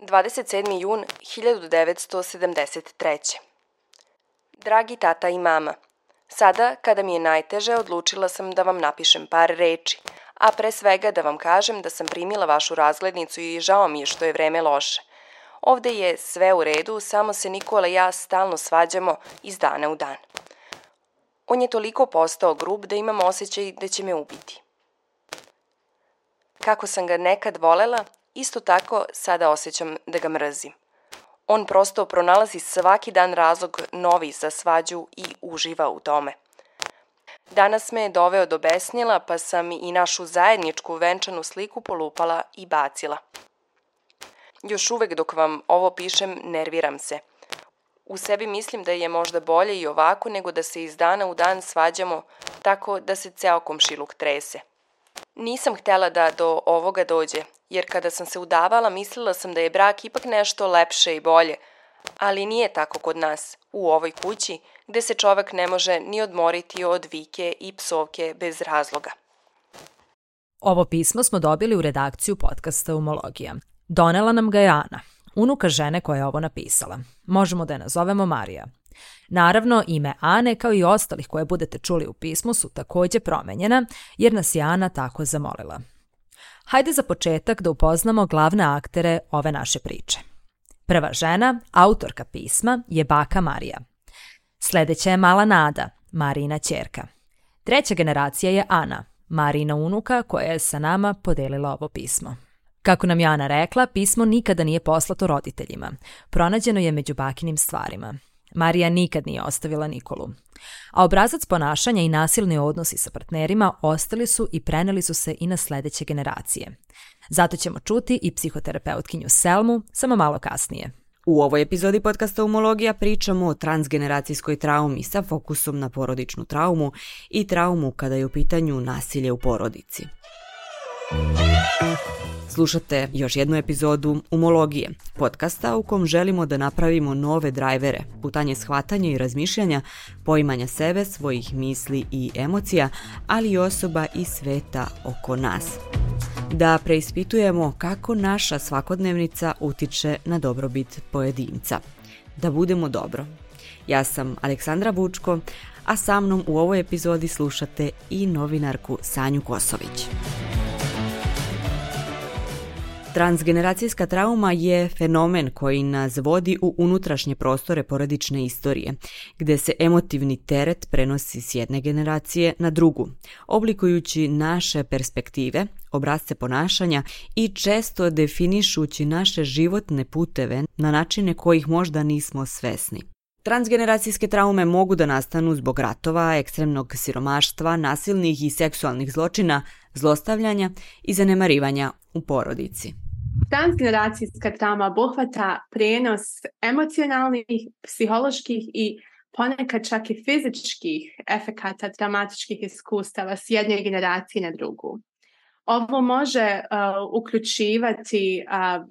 27. jun 1973. Dragi tata i mama, sada kada mi je najteže odlučila sam da vam napišem par reči, a pre svega da vam kažem da sam primila vašu razglednicu i žao mi je što je vreme loše. Ovde je sve u redu, samo se Nikola i ja stalno svađamo iz dana u dan. On je toliko postao grub da imam osjećaj da će me ubiti. Kako sam ga nekad volela, isto tako sada osjećam da ga mrzim. On prosto pronalazi svaki dan razlog novi za svađu i uživa u tome. Danas me je doveo do besnjela, pa sam i našu zajedničku venčanu sliku polupala i bacila. Još uvek dok vam ovo pišem, nerviram se. U sebi mislim da je možda bolje i ovako nego da se iz dana u dan svađamo tako da se ceo komšiluk trese. Nisam htjela da do ovoga dođe, jer kada sam se udavala mislila sam da je brak ipak nešto lepše i bolje, ali nije tako kod nas, u ovoj kući, gde se čovek ne može ni odmoriti od vike i psovke bez razloga. Ovo pismo smo dobili u redakciju podcasta Umologija. Donela nam ga je Ana, unuka žene koja je ovo napisala. Možemo da je nazovemo Marija. Naravno, ime Ane kao i ostalih koje budete čuli u pismu su također promenjena, jer nas je Ana tako zamolila. Hajde za početak da upoznamo glavne aktere ove naše priče. Prva žena, autorka pisma, je baka Marija. Sljedeća je mala Nada, Marina Ćerka. Treća generacija je Ana, Marina unuka koja je sa nama podelila ovo pismo. Kako nam je Ana rekla, pismo nikada nije poslato roditeljima. Pronađeno je među bakinim stvarima. Marija nikad nije ostavila Nikolu. A obrazac ponašanja i nasilni odnosi sa partnerima ostali su i preneli su se i na sljedeće generacije. Zato ćemo čuti i psihoterapeutkinju Selmu samo malo kasnije. U ovoj epizodi podcasta Umologija pričamo o transgeneracijskoj traumi sa fokusom na porodičnu traumu i traumu kada je u pitanju nasilje u porodici. Slušate još jednu epizodu Umologije, podcasta u kom želimo da napravimo nove drajvere, putanje shvatanja i razmišljanja, poimanja sebe, svojih misli i emocija, ali i osoba i sveta oko nas. Da preispitujemo kako naša svakodnevnica utiče na dobrobit pojedinca. Da budemo dobro. Ja sam Aleksandra Bučko, a sa mnom u ovoj epizodi slušate i novinarku Sanju Kosović. Transgeneracijska trauma je fenomen koji nas vodi u unutrašnje prostore porodične istorije, gdje se emotivni teret prenosi s jedne generacije na drugu, oblikujući naše perspektive, obrazce ponašanja i često definišući naše životne puteve na načine kojih možda nismo svesni. Transgeneracijske traume mogu da nastanu zbog ratova, ekstremnog siromaštva, nasilnih i seksualnih zločina, zlostavljanja i zanemarivanja u porodici. Transgeneracijska trauma obuhvata prijenos emocionalnih, psiholoških i ponekad čak i fizičkih efekata traumatičkih iskustava s jedne generacije na drugu. Ovo može uh, uključivati uh,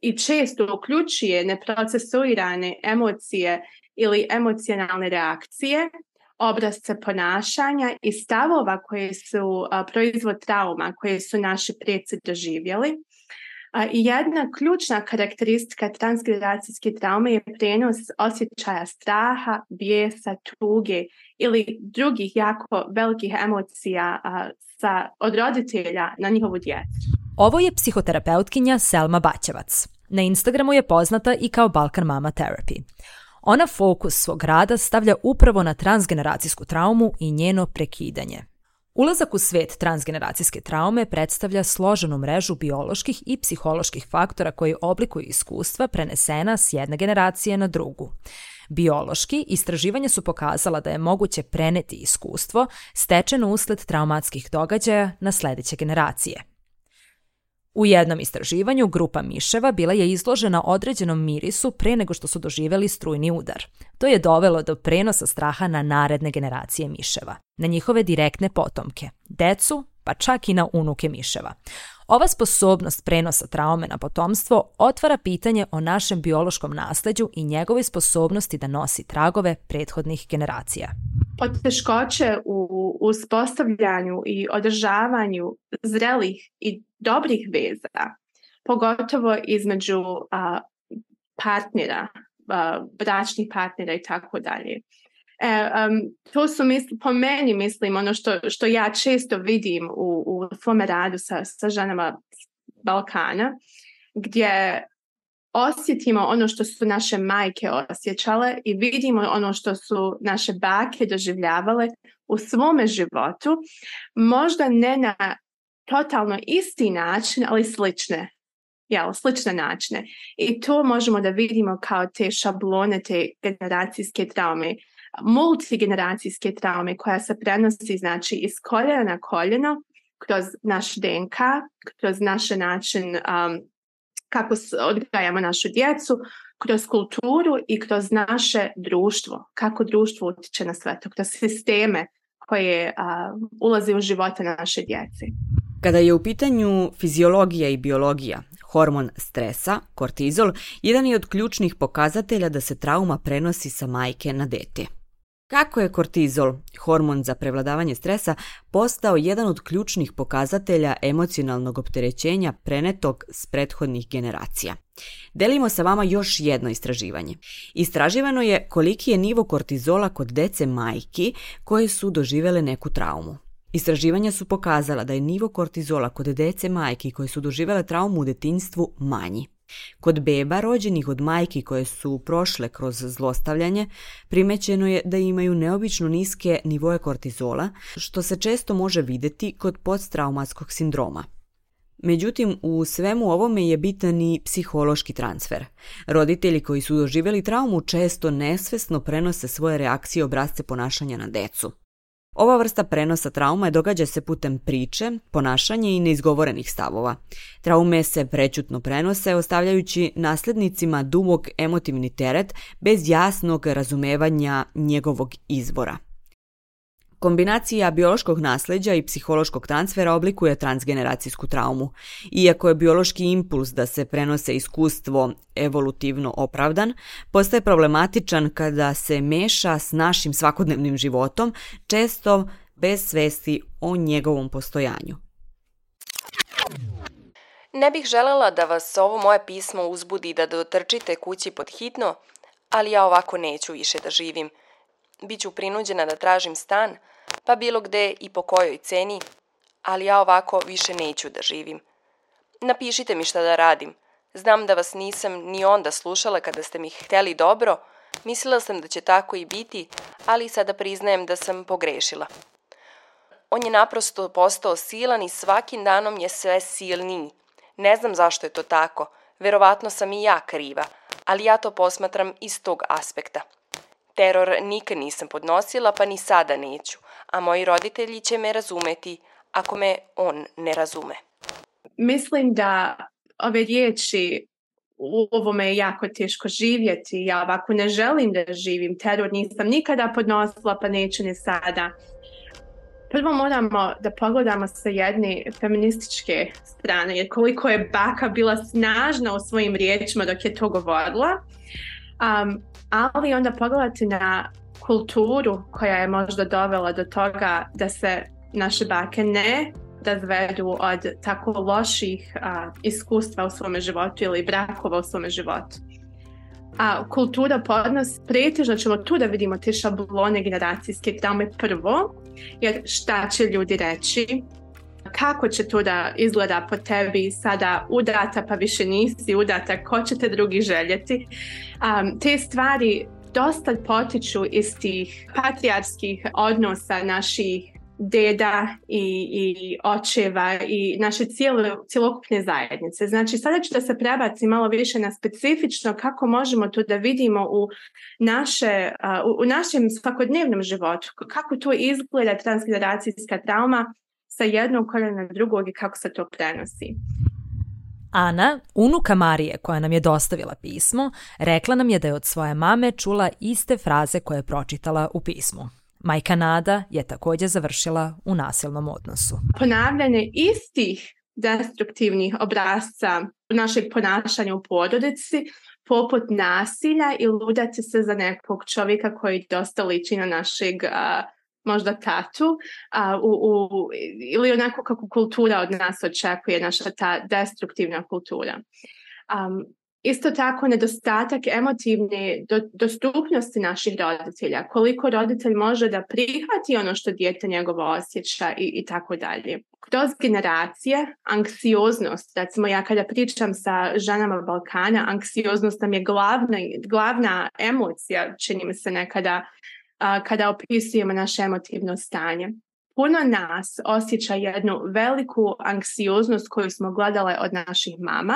i često uključuje neprocesuirane emocije ili emocionalne reakcije, obrazce ponašanja i stavova koje su uh, proizvod trauma koje su naši preci doživjeli, i jedna ključna karakteristika transgeneracijske traume je prenos osjećaja straha, bijesa, tuge ili drugih jako velikih emocija od roditelja na njihovu djecu. Ovo je psihoterapeutkinja Selma Baćevac. Na Instagramu je poznata i kao Balkan Mama Therapy. Ona fokus svog rada stavlja upravo na transgeneracijsku traumu i njeno prekidanje. Ulazak u svet transgeneracijske traume predstavlja složenu mrežu bioloških i psiholoških faktora koji oblikuju iskustva prenesena s jedne generacije na drugu. Biološki istraživanja su pokazala da je moguće preneti iskustvo stečeno usled traumatskih događaja na sledeće generacije. U jednom istraživanju grupa miševa bila je izložena određenom mirisu pre nego što su doživjeli strujni udar. To je dovelo do prenosa straha na naredne generacije miševa, na njihove direktne potomke, decu, pa čak i na unuke miševa. Ova sposobnost prenosa traume na potomstvo otvara pitanje o našem biološkom nasleđu i njegovoj sposobnosti da nosi tragove prethodnih generacija. teškoće u uspostavljanju i održavanju zrelih i dobrih veza, pogotovo između partnera, bračnih partnera i tako dalje. E, to su, misli, po meni mislim, ono što, što ja često vidim u, u svome radu sa, sa ženama Balkana, gdje osjetimo ono što su naše majke osjećale i vidimo ono što su naše bake doživljavale u svome životu, možda ne na totalno isti način, ali slične. Jel, slične načine. I to možemo da vidimo kao te šablone, te generacijske traume, multigeneracijske traume koja se prenosi znači, iz koljena na koljeno kroz naš DNK, kroz naš način um, kako odgajamo našu djecu, kroz kulturu i kroz naše društvo, kako društvo utječe na sve to, kroz sisteme koje ulaze u živote naše djece. Kada je u pitanju fiziologija i biologija, hormon stresa, kortizol, jedan je od ključnih pokazatelja da se trauma prenosi sa majke na dete. Kako je kortizol, hormon za prevladavanje stresa, postao jedan od ključnih pokazatelja emocionalnog opterećenja prenetog s prethodnih generacija? Delimo sa vama još jedno istraživanje. Istraživano je koliki je nivo kortizola kod dece majki koje su doživele neku traumu. Istraživanja su pokazala da je nivo kortizola kod dece majki koje su doživjele traumu u detinjstvu manji. Kod beba rođenih od majki koje su prošle kroz zlostavljanje primećeno je da imaju neobično niske nivoje kortizola, što se često može vidjeti kod posttraumatskog sindroma. Međutim, u svemu ovome je bitan i psihološki transfer. Roditelji koji su doživjeli traumu često nesvesno prenose svoje reakcije i obrazce ponašanja na decu. Ova vrsta prenosa trauma događa se putem priče, ponašanja i neizgovorenih stavova. Traume se prećutno prenose, ostavljajući nasljednicima dubog emotivni teret bez jasnog razumevanja njegovog izbora. Kombinacija biološkog nasljeđa i psihološkog transfera oblikuje transgeneracijsku traumu. Iako je biološki impuls da se prenose iskustvo evolutivno opravdan, postaje problematičan kada se meša s našim svakodnevnim životom, često bez svesti o njegovom postojanju. Ne bih želela da vas ovo moje pismo uzbudi da dotrčite kući pod hitno, ali ja ovako neću više da živim. Biću prinuđena da tražim stan, pa bilo gde i po kojoj ceni, ali ja ovako više neću da živim. Napišite mi šta da radim. Znam da vas nisam ni onda slušala kada ste mi hteli dobro, mislila sam da će tako i biti, ali sada priznajem da sam pogrešila. On je naprosto postao silan i svakim danom je sve silniji. Ne znam zašto je to tako, verovatno sam i ja kriva, ali ja to posmatram iz tog aspekta – Teror nikad nisam podnosila, pa ni sada neću, a moji roditelji će me razumeti ako me on ne razume. Mislim da ove riječi u ovome je jako teško živjeti. Ja ovako ne želim da živim. Teror nisam nikada podnosila, pa neću ni sada. Prvo moramo da pogledamo sa jedne feminističke strane, jer koliko je baka bila snažna u svojim riječima dok je to govorila. Um, ali onda pogledati na kulturu koja je možda dovela do toga da se naše bake ne da zvedu od tako loših iskustva u svome životu ili brakova u svome životu. A kultura nas, pretežno ćemo tu da vidimo te šablone generacijske traume prvo, jer šta će ljudi reći, kako će to da izgleda po tebi sada udata pa više nisi udata, ko će te drugi željeti. Um, te stvari dosta potiču iz tih patrijarskih odnosa naših deda i, i očeva i naše cijelo, cijelokupne zajednice. Znači sada ću da se prebaci malo više na specifično kako možemo to da vidimo u, naše, u, u našem svakodnevnom životu, kako to izgleda transgeneracijska trauma sa jednog koljena drugog i kako se to prenosi. Ana, unuka Marije koja nam je dostavila pismo, rekla nam je da je od svoje mame čula iste fraze koje je pročitala u pismu. Majka Nada je također završila u nasilnom odnosu. Ponavljanje istih destruktivnih obrazca našeg ponašanja u porodici, poput nasilja i ludati se za nekog čovjeka koji dosta liči na našeg uh, možda tatu a, u, u, ili onako kako kultura od nas očekuje, naša ta destruktivna kultura. Um, isto tako nedostatak emotivne dostupnosti naših roditelja, koliko roditelj može da prihvati ono što dijete njegovo osjeća i, i tako dalje. Kroz generacije, anksioznost, recimo ja kada pričam sa ženama Balkana, anksioznost nam je glavna, glavna emocija, čini mi se nekada a, kada opisujemo naše emotivno stanje. Puno nas osjeća jednu veliku anksioznost koju smo gledale od naših mama,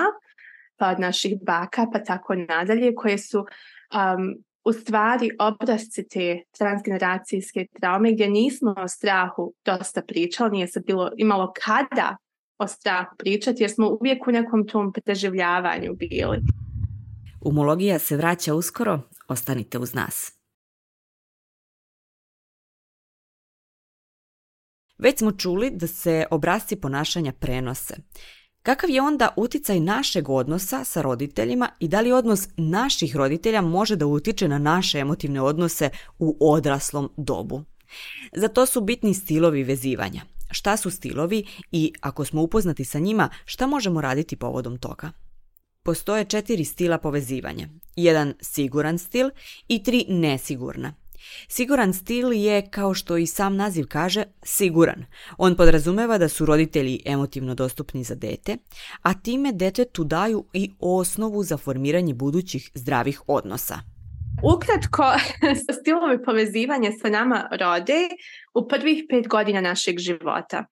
pa od naših baka, pa tako nadalje, koje su um, u stvari obrazci te transgeneracijske traume gdje nismo o strahu dosta pričali, nije se bilo imalo kada o strahu pričati jer smo uvijek u nekom tom preživljavanju bili. Umologija se vraća uskoro, ostanite uz nas. Već smo čuli da se obrasci ponašanja prenose. Kakav je onda uticaj našeg odnosa sa roditeljima i da li odnos naših roditelja može da utiče na naše emotivne odnose u odraslom dobu? Za to su bitni stilovi vezivanja. Šta su stilovi i ako smo upoznati sa njima, šta možemo raditi povodom toga? Postoje četiri stila povezivanja. Jedan siguran stil i tri nesigurna. Siguran stil je, kao što i sam naziv kaže, siguran. On podrazumeva da su roditelji emotivno dostupni za dete, a time tu daju i osnovu za formiranje budućih zdravih odnosa. Ukratko, stilove povezivanja sa nama rode u prvih pet godina našeg života.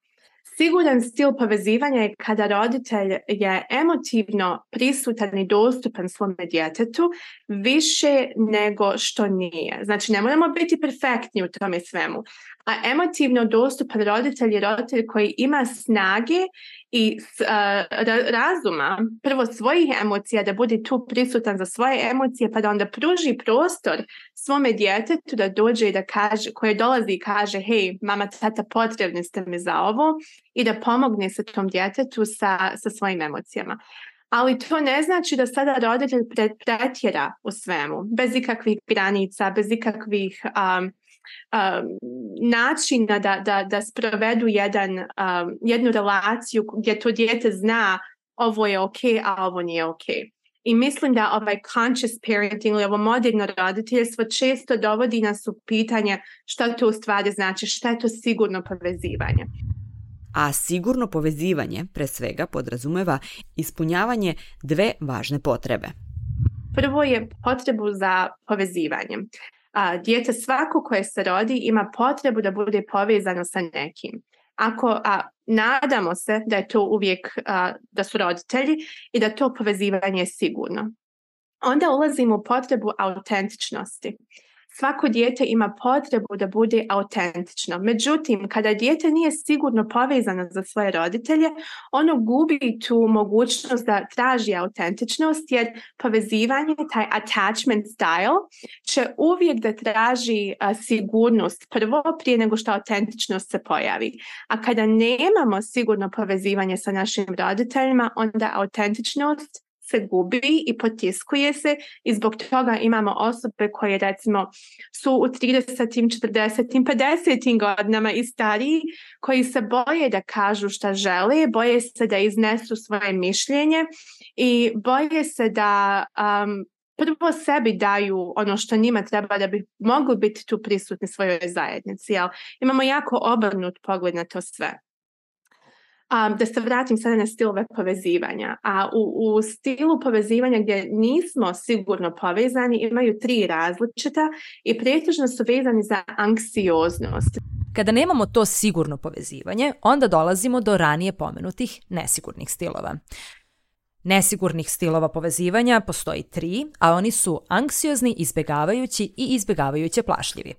Siguran stil povezivanja je kada roditelj je emotivno prisutan i dostupan svome djetetu više nego što nije. Znači ne moramo biti perfektni u tome svemu, a emotivno dostupan roditelj je roditelj koji ima snage i e, razuma prvo svojih emocija da bude tu prisutan za svoje emocije pa da onda pruži prostor svome djetetu da dođe i da kaže, koje dolazi i kaže hej mama, tata potrebni ste mi za ovo i da pomogne se tom djetetu sa, sa svojim emocijama. Ali to ne znači da sada roditelj pretjera u svemu, bez ikakvih granica, bez ikakvih um, načina da, da, da sprovedu jedan, um, jednu relaciju gdje to dijete zna ovo je ok, a ovo nije ok. I mislim da ovaj conscious parenting ili ovo moderno roditeljstvo često dovodi nas u pitanje šta to u stvari znači, šta je to sigurno povezivanje. A sigurno povezivanje, pre svega, podrazumeva ispunjavanje dve važne potrebe. Prvo je potrebu za povezivanjem a, dijete svako koje se rodi ima potrebu da bude povezano sa nekim. Ako a, nadamo se da je to uvijek da su roditelji i da to povezivanje je sigurno. Onda ulazimo u potrebu autentičnosti. Svako dijete ima potrebu da bude autentično. Međutim, kada dijete nije sigurno povezano za svoje roditelje, ono gubi tu mogućnost da traži autentičnost jer povezivanje, taj attachment style, će uvijek da traži sigurnost prvo prije nego što autentičnost se pojavi. A kada nemamo sigurno povezivanje sa našim roditeljima, onda autentičnost se gubi i potiskuje se i zbog toga imamo osobe koje recimo su u 30., 40., 50. godinama i stariji koji se boje da kažu šta žele, boje se da iznesu svoje mišljenje i boje se da um, prvo sebi daju ono što njima treba da bi mogli biti tu prisutni svojoj zajednici. Jel? Imamo jako obrnut pogled na to sve um, da se vratim sada na stilove povezivanja. A u, u stilu povezivanja gdje nismo sigurno povezani imaju tri različita i pretežno su vezani za anksioznost. Kada nemamo to sigurno povezivanje, onda dolazimo do ranije pomenutih nesigurnih stilova. Nesigurnih stilova povezivanja postoji tri, a oni su anksiozni, izbjegavajući i izbjegavajuće plašljivi.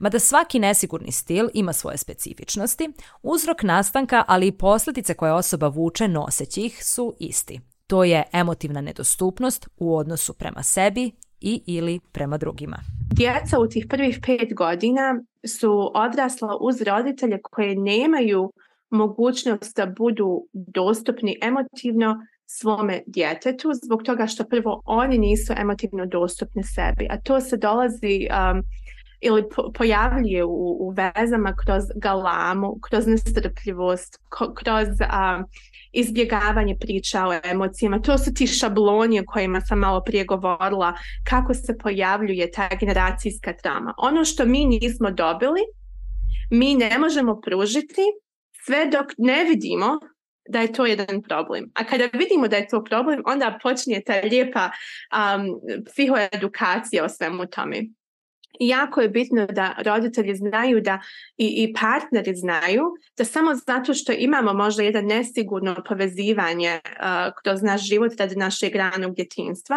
Mada svaki nesigurni stil ima svoje specifičnosti, uzrok nastanka, ali i posljedice koje osoba vuče noseći ih su isti. To je emotivna nedostupnost u odnosu prema sebi i ili prema drugima. Djeca u tih prvih pet godina su odrasla uz roditelje koje nemaju mogućnost da budu dostupni emotivno svome djetetu zbog toga što prvo oni nisu emotivno dostupni sebi, a to se dolazi um, ili pojavljuje u, vezama kroz galamu, kroz nestrpljivost, kroz um, izbjegavanje priča o emocijama. To su ti šabloni o kojima sam malo prije govorila, kako se pojavljuje ta generacijska trama. Ono što mi nismo dobili, mi ne možemo pružiti sve dok ne vidimo da je to jedan problem. A kada vidimo da je to problem, onda počinje ta lijepa um, psihoedukacija o svemu tome. jako je bitno da roditelji znaju da i, i partneri znaju da samo zato što imamo možda jedan nesigurno povezivanje kroz naš život radi našeg ranog djetinstva,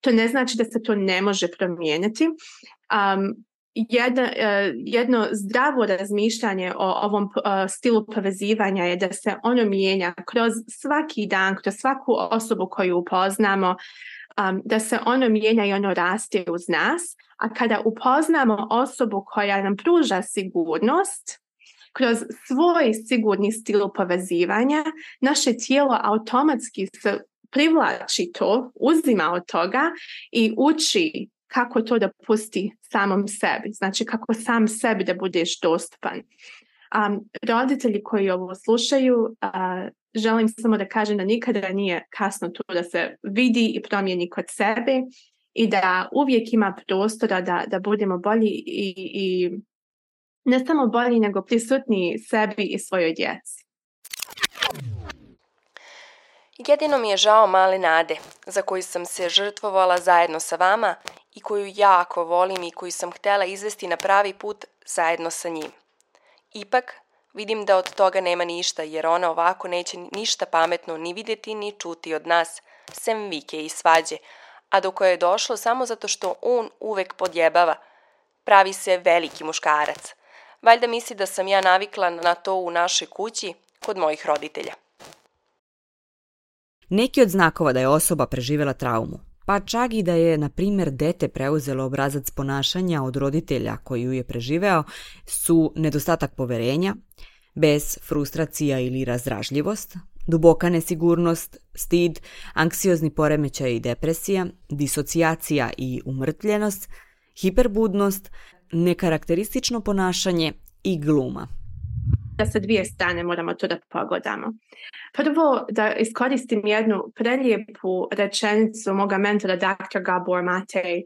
to ne znači da se to ne može promijeniti. Um, jedno, e, jedno zdravo razmišljanje o ovom e, stilu povezivanja je da se ono mijenja kroz svaki dan, kroz svaku osobu koju upoznamo, da se ono mijenja i ono raste uz nas, a kada upoznamo osobu koja nam pruža sigurnost, kroz svoj sigurni stil povezivanja, naše tijelo automatski se privlači to, uzima od toga i uči kako to da pusti samom sebi, znači kako sam sebi da budeš dostupan. Um, roditelji koji ovo slušaju, želim samo da kažem da nikada nije kasno to da se vidi i promijeni kod sebe i da uvijek ima prostora da, da budemo bolji i, i ne samo bolji, nego prisutniji sebi i svojoj djeci. Jedino mi je žao male nade, za koju sam se žrtvovala zajedno sa vama i koju jako volim i koju sam htjela izvesti na pravi put zajedno sa njim. Ipak, vidim da od toga nema ništa, jer ona ovako neće ništa pametno ni vidjeti ni čuti od nas, sem vike i svađe, a do koje je došlo samo zato što on uvek podjebava. Pravi se veliki muškarac. Valjda misli da sam ja navikla na to u našoj kući kod mojih roditelja. Neki od znakova da je osoba preživjela traumu pa čak i da je, na primjer, dete preuzelo obrazac ponašanja od roditelja koji ju je preživeo, su nedostatak poverenja, bez frustracija ili razdražljivost, duboka nesigurnost, stid, anksiozni poremećaj i depresija, disocijacija i umrtljenost, hiperbudnost, nekarakteristično ponašanje i gluma da sa dvije strane moramo to da pogledamo. Prvo, da iskoristim jednu prelijepu rečenicu moga mentora, dr. Gabor Matej,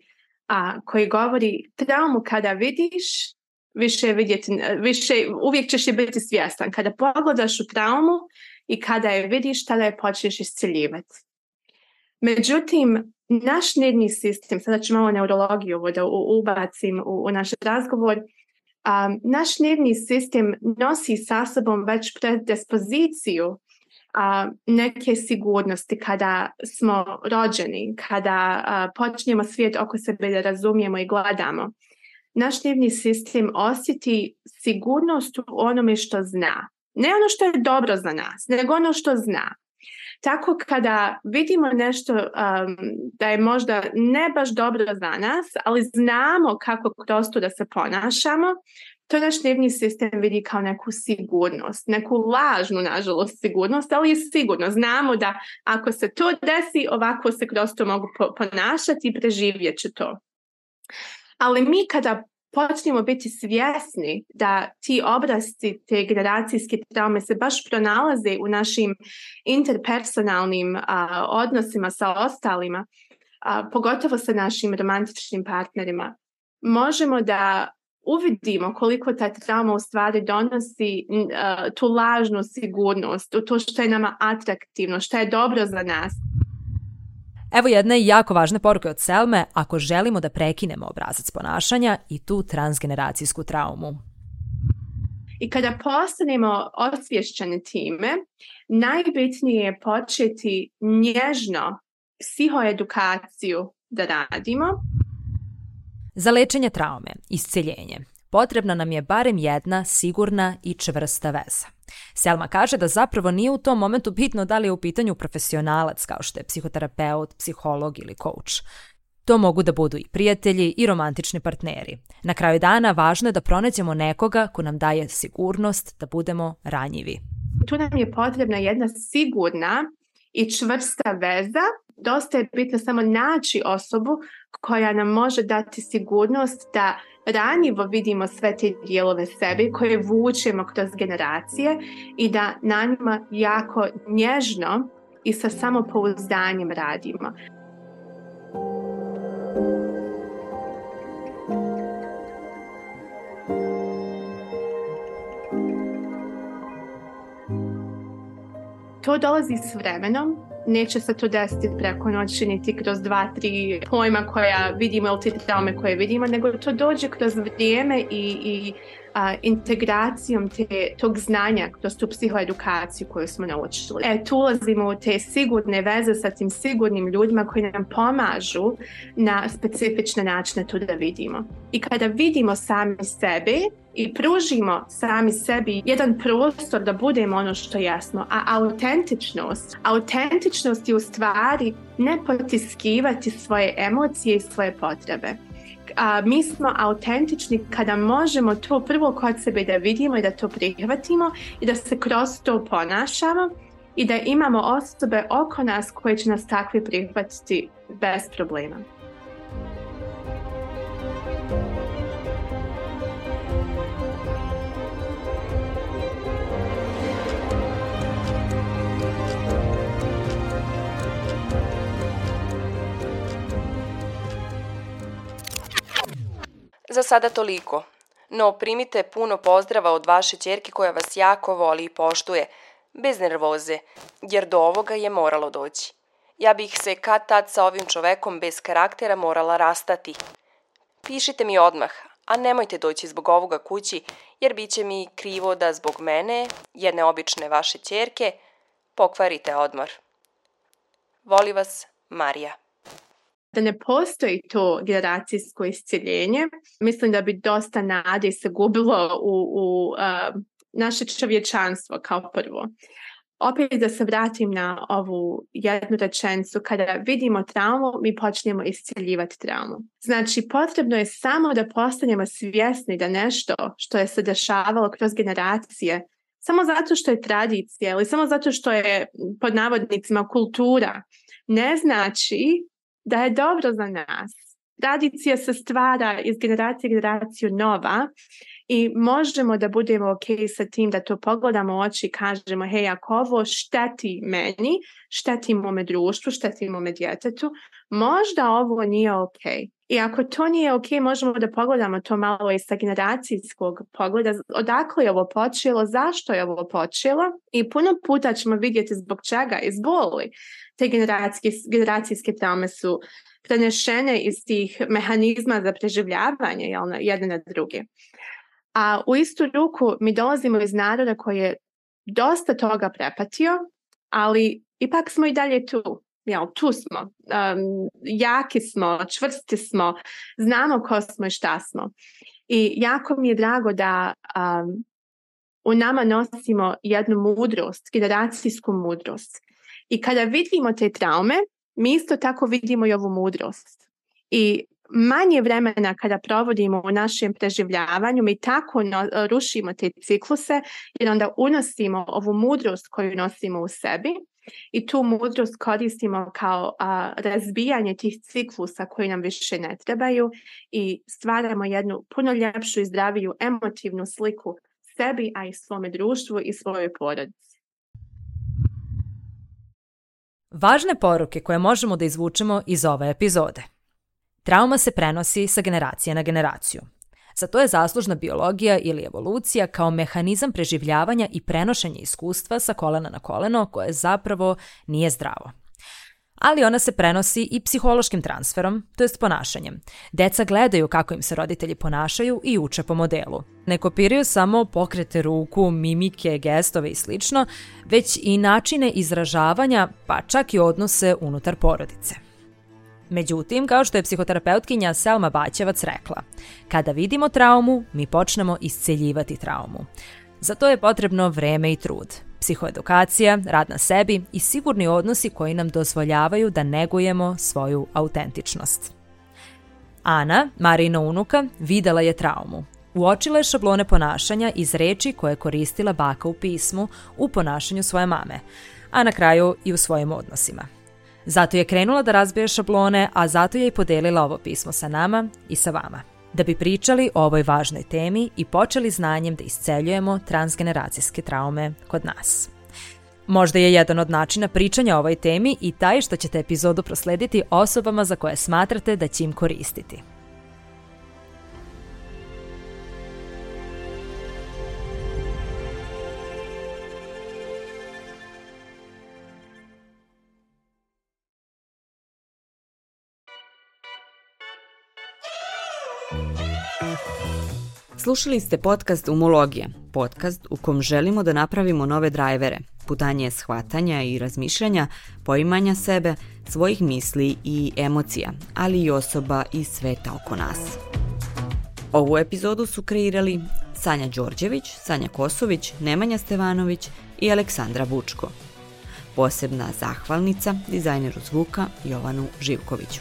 a, koji govori traumu kada vidiš, više, više uvijek ćeš biti svjestan. Kada pogledaš u traumu i kada je vidiš, tada je počneš isciljivati. Međutim, naš nervni sistem, sada ću malo neurologiju da ubacim u, u naš razgovor, Um, naš nervni sistem nosi sa sobom već predispoziciju um, neke sigurnosti kada smo rođeni, kada uh, počnemo svijet oko sebe da razumijemo i gledamo. Naš nervni sistem osjeti sigurnost u onome što zna. Ne ono što je dobro za nas, nego ono što zna. Tako kada vidimo nešto um, da je možda ne baš dobro za nas, ali znamo kako to da se ponašamo, to naš nervni sistem vidi kao neku sigurnost, neku lažnu, nažalost, sigurnost, ali je sigurno. Znamo da ako se to desi, ovako se kroz to mogu ponašati i preživjet će to. Ali mi kada počnemo biti svjesni da ti obrazci te generacijske traume se baš pronalaze u našim interpersonalnim odnosima sa ostalima, pogotovo sa našim romantičnim partnerima, možemo da uvidimo koliko ta trauma u stvari donosi tu lažnu sigurnost, u to što je nama atraktivno, što je dobro za nas. Evo jedne jako važne poruke od Selme ako želimo da prekinemo obrazac ponašanja i tu transgeneracijsku traumu. I kada postanemo osvješćeni time, najbitnije je početi nježno psihoedukaciju da radimo. Za lečenje traume, isceljenje, potrebna nam je barem jedna sigurna i čvrsta veza. Selma kaže da zapravo nije u tom momentu bitno da li je u pitanju profesionalac kao što je psihoterapeut, psiholog ili coach. To mogu da budu i prijatelji i romantični partneri. Na kraju dana važno je da pronađemo nekoga ko nam daje sigurnost da budemo ranjivi. Tu nam je potrebna jedna sigurna i čvrsta veza. Dosta je bitno samo naći osobu koja nam može dati sigurnost da ranjivo vidimo sve te dijelove sebe koje vučemo kroz generacije i da na njima jako nježno i sa samopouzdanjem radimo. To dolazi s vremenom neće se to desiti preko noći niti kroz dva, tri pojma koja vidimo ili ti traume koje vidimo, nego to dođe kroz vrijeme i, i a, integracijom te, tog znanja kroz tu psihoedukaciju koju smo naučili. E, tu ulazimo u te sigurne veze sa tim sigurnim ljudima koji nam pomažu na specifične načine tu da vidimo. I kada vidimo sami sebe, i pružimo sami sebi jedan prostor da budemo ono što jesmo. A autentičnost, autentičnost je u stvari ne potiskivati svoje emocije i svoje potrebe a, mi smo autentični kada možemo to prvo kod sebe da vidimo i da to prihvatimo i da se kroz to ponašamo i da imamo osobe oko nas koje će nas takvi prihvatiti bez problema. Za sada toliko. No primite puno pozdrava od vaše čerke koja vas jako voli i poštuje, bez nervoze, jer do ovoga je moralo doći. Ja bih se kad tad sa ovim čovekom bez karaktera morala rastati. Pišite mi odmah, a nemojte doći zbog ovoga kući, jer bit će mi krivo da zbog mene, jedne obične vaše čerke, pokvarite odmor. Voli vas, Marija da ne postoji to generacijsko isciljenje. Mislim da bi dosta nade se gubilo u, u naše čovječanstvo kao prvo. Opet da se vratim na ovu jednu rečenicu, kada vidimo traumu, mi počnemo iscijeljivati traumu. Znači, potrebno je samo da postanemo svjesni da nešto što je se dešavalo kroz generacije, samo zato što je tradicija ili samo zato što je pod navodnicima kultura, ne znači da je dobro za nas. Tradicija se stvara iz generacije generaciju nova i možemo da budemo ok sa tim da to pogledamo u oči i kažemo hej, ako ovo šteti meni, šteti mome društvu, šteti mome djetetu, možda ovo nije ok. I ako to nije ok, možemo da pogledamo to malo iz sa generacijskog pogleda, odakle je ovo počelo, zašto je ovo počelo i puno puta ćemo vidjeti zbog čega, izboli te generacijske traume su prenešene iz tih mehanizma za preživljavanje jedne na druge. A u istu ruku mi dolazimo iz naroda koji je dosta toga prepatio, ali ipak smo i dalje tu. tu smo, jaki smo, čvrsti smo, znamo ko smo i šta smo. I jako mi je drago da u nama nosimo jednu mudrost, generacijsku mudrost. I kada vidimo te traume, mi isto tako vidimo i ovu mudrost. I manje vremena kada provodimo u našem preživljavanju, mi tako rušimo te cikluse jer onda unosimo ovu mudrost koju nosimo u sebi i tu mudrost koristimo kao razbijanje tih ciklusa koji nam više ne trebaju i stvaramo jednu puno ljepšu i zdraviju emotivnu sliku sebi, a i svome društvu i svojoj porodici. Važne poruke koje možemo da izvučemo iz ove epizode. Trauma se prenosi sa generacije na generaciju. Za to je zaslužna biologija ili evolucija kao mehanizam preživljavanja i prenošenja iskustva sa kolena na koleno koje zapravo nije zdravo ali ona se prenosi i psihološkim transferom, to jest ponašanjem. Deca gledaju kako im se roditelji ponašaju i uče po modelu. Ne kopiraju samo pokrete ruku, mimike, gestove i slično, već i načine izražavanja, pa čak i odnose unutar porodice. Međutim, kao što je psihoterapeutkinja Selma Baćevac rekla, kada vidimo traumu, mi počnemo isceljivati traumu. Za to je potrebno vreme i trud psihoedukacija, rad na sebi i sigurni odnosi koji nam dozvoljavaju da negujemo svoju autentičnost. Ana, Marina unuka, videla je traumu. Uočila je šablone ponašanja iz reči koje je koristila baka u pismu u ponašanju svoje mame, a na kraju i u svojim odnosima. Zato je krenula da razbije šablone, a zato je i podelila ovo pismo sa nama i sa vama da bi pričali o ovoj važnoj temi i počeli znanjem da isceljujemo transgeneracijske traume kod nas. Možda je jedan od načina pričanja o ovoj temi i taj što ćete epizodu proslediti osobama za koje smatrate da će im koristiti. Slušali ste podcast Umologije, podcast u kom želimo da napravimo nove drajvere, putanje shvatanja i razmišljanja, poimanja sebe, svojih misli i emocija, ali i osoba i sveta oko nas. Ovu epizodu su kreirali Sanja Đorđević, Sanja Kosović, Nemanja Stevanović i Aleksandra Vučko. Posebna zahvalnica dizajneru zvuka Jovanu Živkoviću.